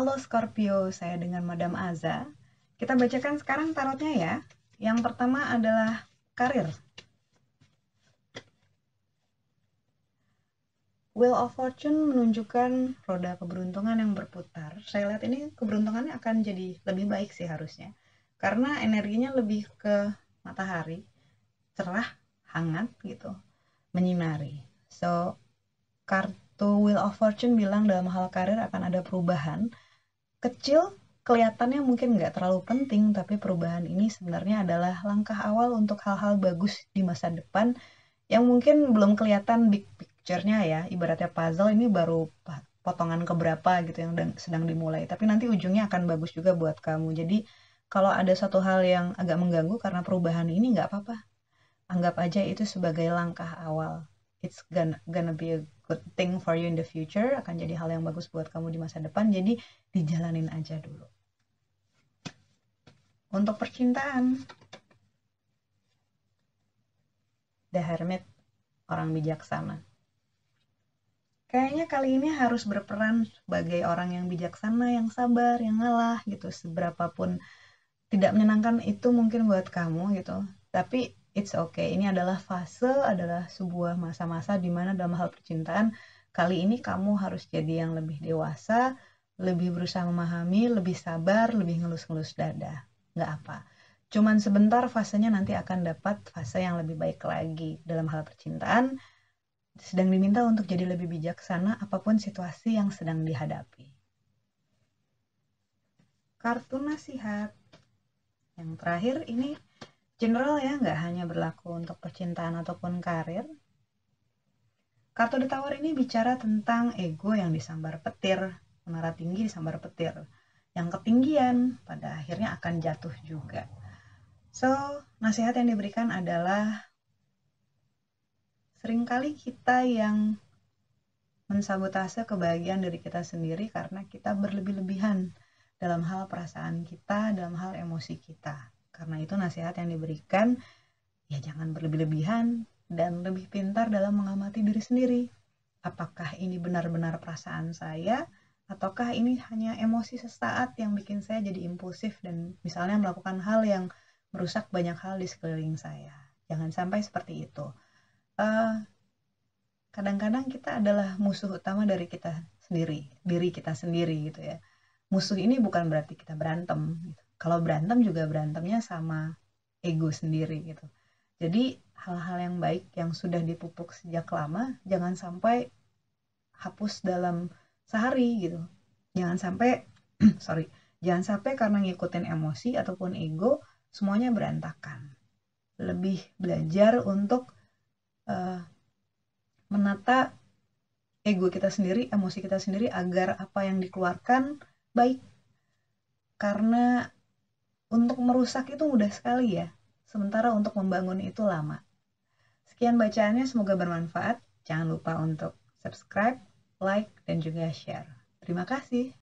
Halo Scorpio, saya dengan Madam Aza. Kita bacakan sekarang tarotnya ya. Yang pertama adalah karir. Wheel of Fortune menunjukkan roda keberuntungan yang berputar. Saya lihat ini keberuntungannya akan jadi lebih baik sih harusnya. Karena energinya lebih ke matahari, cerah, hangat gitu, menyinari. So, kartu Wheel of Fortune bilang dalam hal karir akan ada perubahan. Kecil, kelihatannya mungkin nggak terlalu penting, tapi perubahan ini sebenarnya adalah langkah awal untuk hal-hal bagus di masa depan yang mungkin belum kelihatan big picture-nya ya. Ibaratnya puzzle ini baru potongan keberapa gitu yang sedang dimulai. Tapi nanti ujungnya akan bagus juga buat kamu. Jadi kalau ada satu hal yang agak mengganggu karena perubahan ini nggak apa-apa. Anggap aja itu sebagai langkah awal. It's gonna, gonna be a good thing for you in the future. Akan jadi hal yang bagus buat kamu di masa depan. Jadi dijalanin aja dulu. Untuk percintaan. The Hermit, orang bijaksana. Kayaknya kali ini harus berperan sebagai orang yang bijaksana, yang sabar, yang ngalah gitu. Seberapapun tidak menyenangkan itu mungkin buat kamu gitu tapi it's okay. Ini adalah fase adalah sebuah masa-masa di mana dalam hal percintaan kali ini kamu harus jadi yang lebih dewasa lebih berusaha memahami lebih sabar lebih ngelus-ngelus dada. Nggak apa. Cuman sebentar fasenya nanti akan dapat fase yang lebih baik lagi dalam hal percintaan. Sedang diminta untuk jadi lebih bijaksana apa pun situasi yang sedang dihadapi. Kartu nasihat. Yang terakhir ini general ya, nggak hanya berlaku untuk percintaan ataupun karir. Kartu The Tower ini bicara tentang ego yang disambar petir, menara tinggi disambar petir. Yang ketinggian pada akhirnya akan jatuh juga. So, nasihat yang diberikan adalah sering kali kita yang mensabotase kebahagiaan diri kita sendiri karena kita berlebih-lebihan dalam hal perasaan kita, dalam hal emosi kita. Karena itu nasihat yang diberikan, ya jangan berlebih-lebihan dan lebih pintar dalam mengamati diri sendiri. Apakah ini benar-benar perasaan saya, ataukah ini hanya emosi sesaat yang bikin saya jadi impulsif dan misalnya melakukan hal yang merusak banyak hal di sekeliling saya. Jangan sampai seperti itu. kadang kadang-kadang kita adalah musuh utama dari kita sendiri, diri kita sendiri gitu ya musuh ini bukan berarti kita berantem gitu. Kalau berantem juga berantemnya sama ego sendiri gitu. Jadi hal-hal yang baik yang sudah dipupuk sejak lama jangan sampai hapus dalam sehari gitu. Jangan sampai sorry jangan sampai karena ngikutin emosi ataupun ego semuanya berantakan. Lebih belajar untuk uh, menata ego kita sendiri emosi kita sendiri agar apa yang dikeluarkan baik. Karena untuk merusak itu mudah sekali ya. Sementara untuk membangun itu lama. Sekian bacaannya semoga bermanfaat. Jangan lupa untuk subscribe like dan juga share. Terima kasih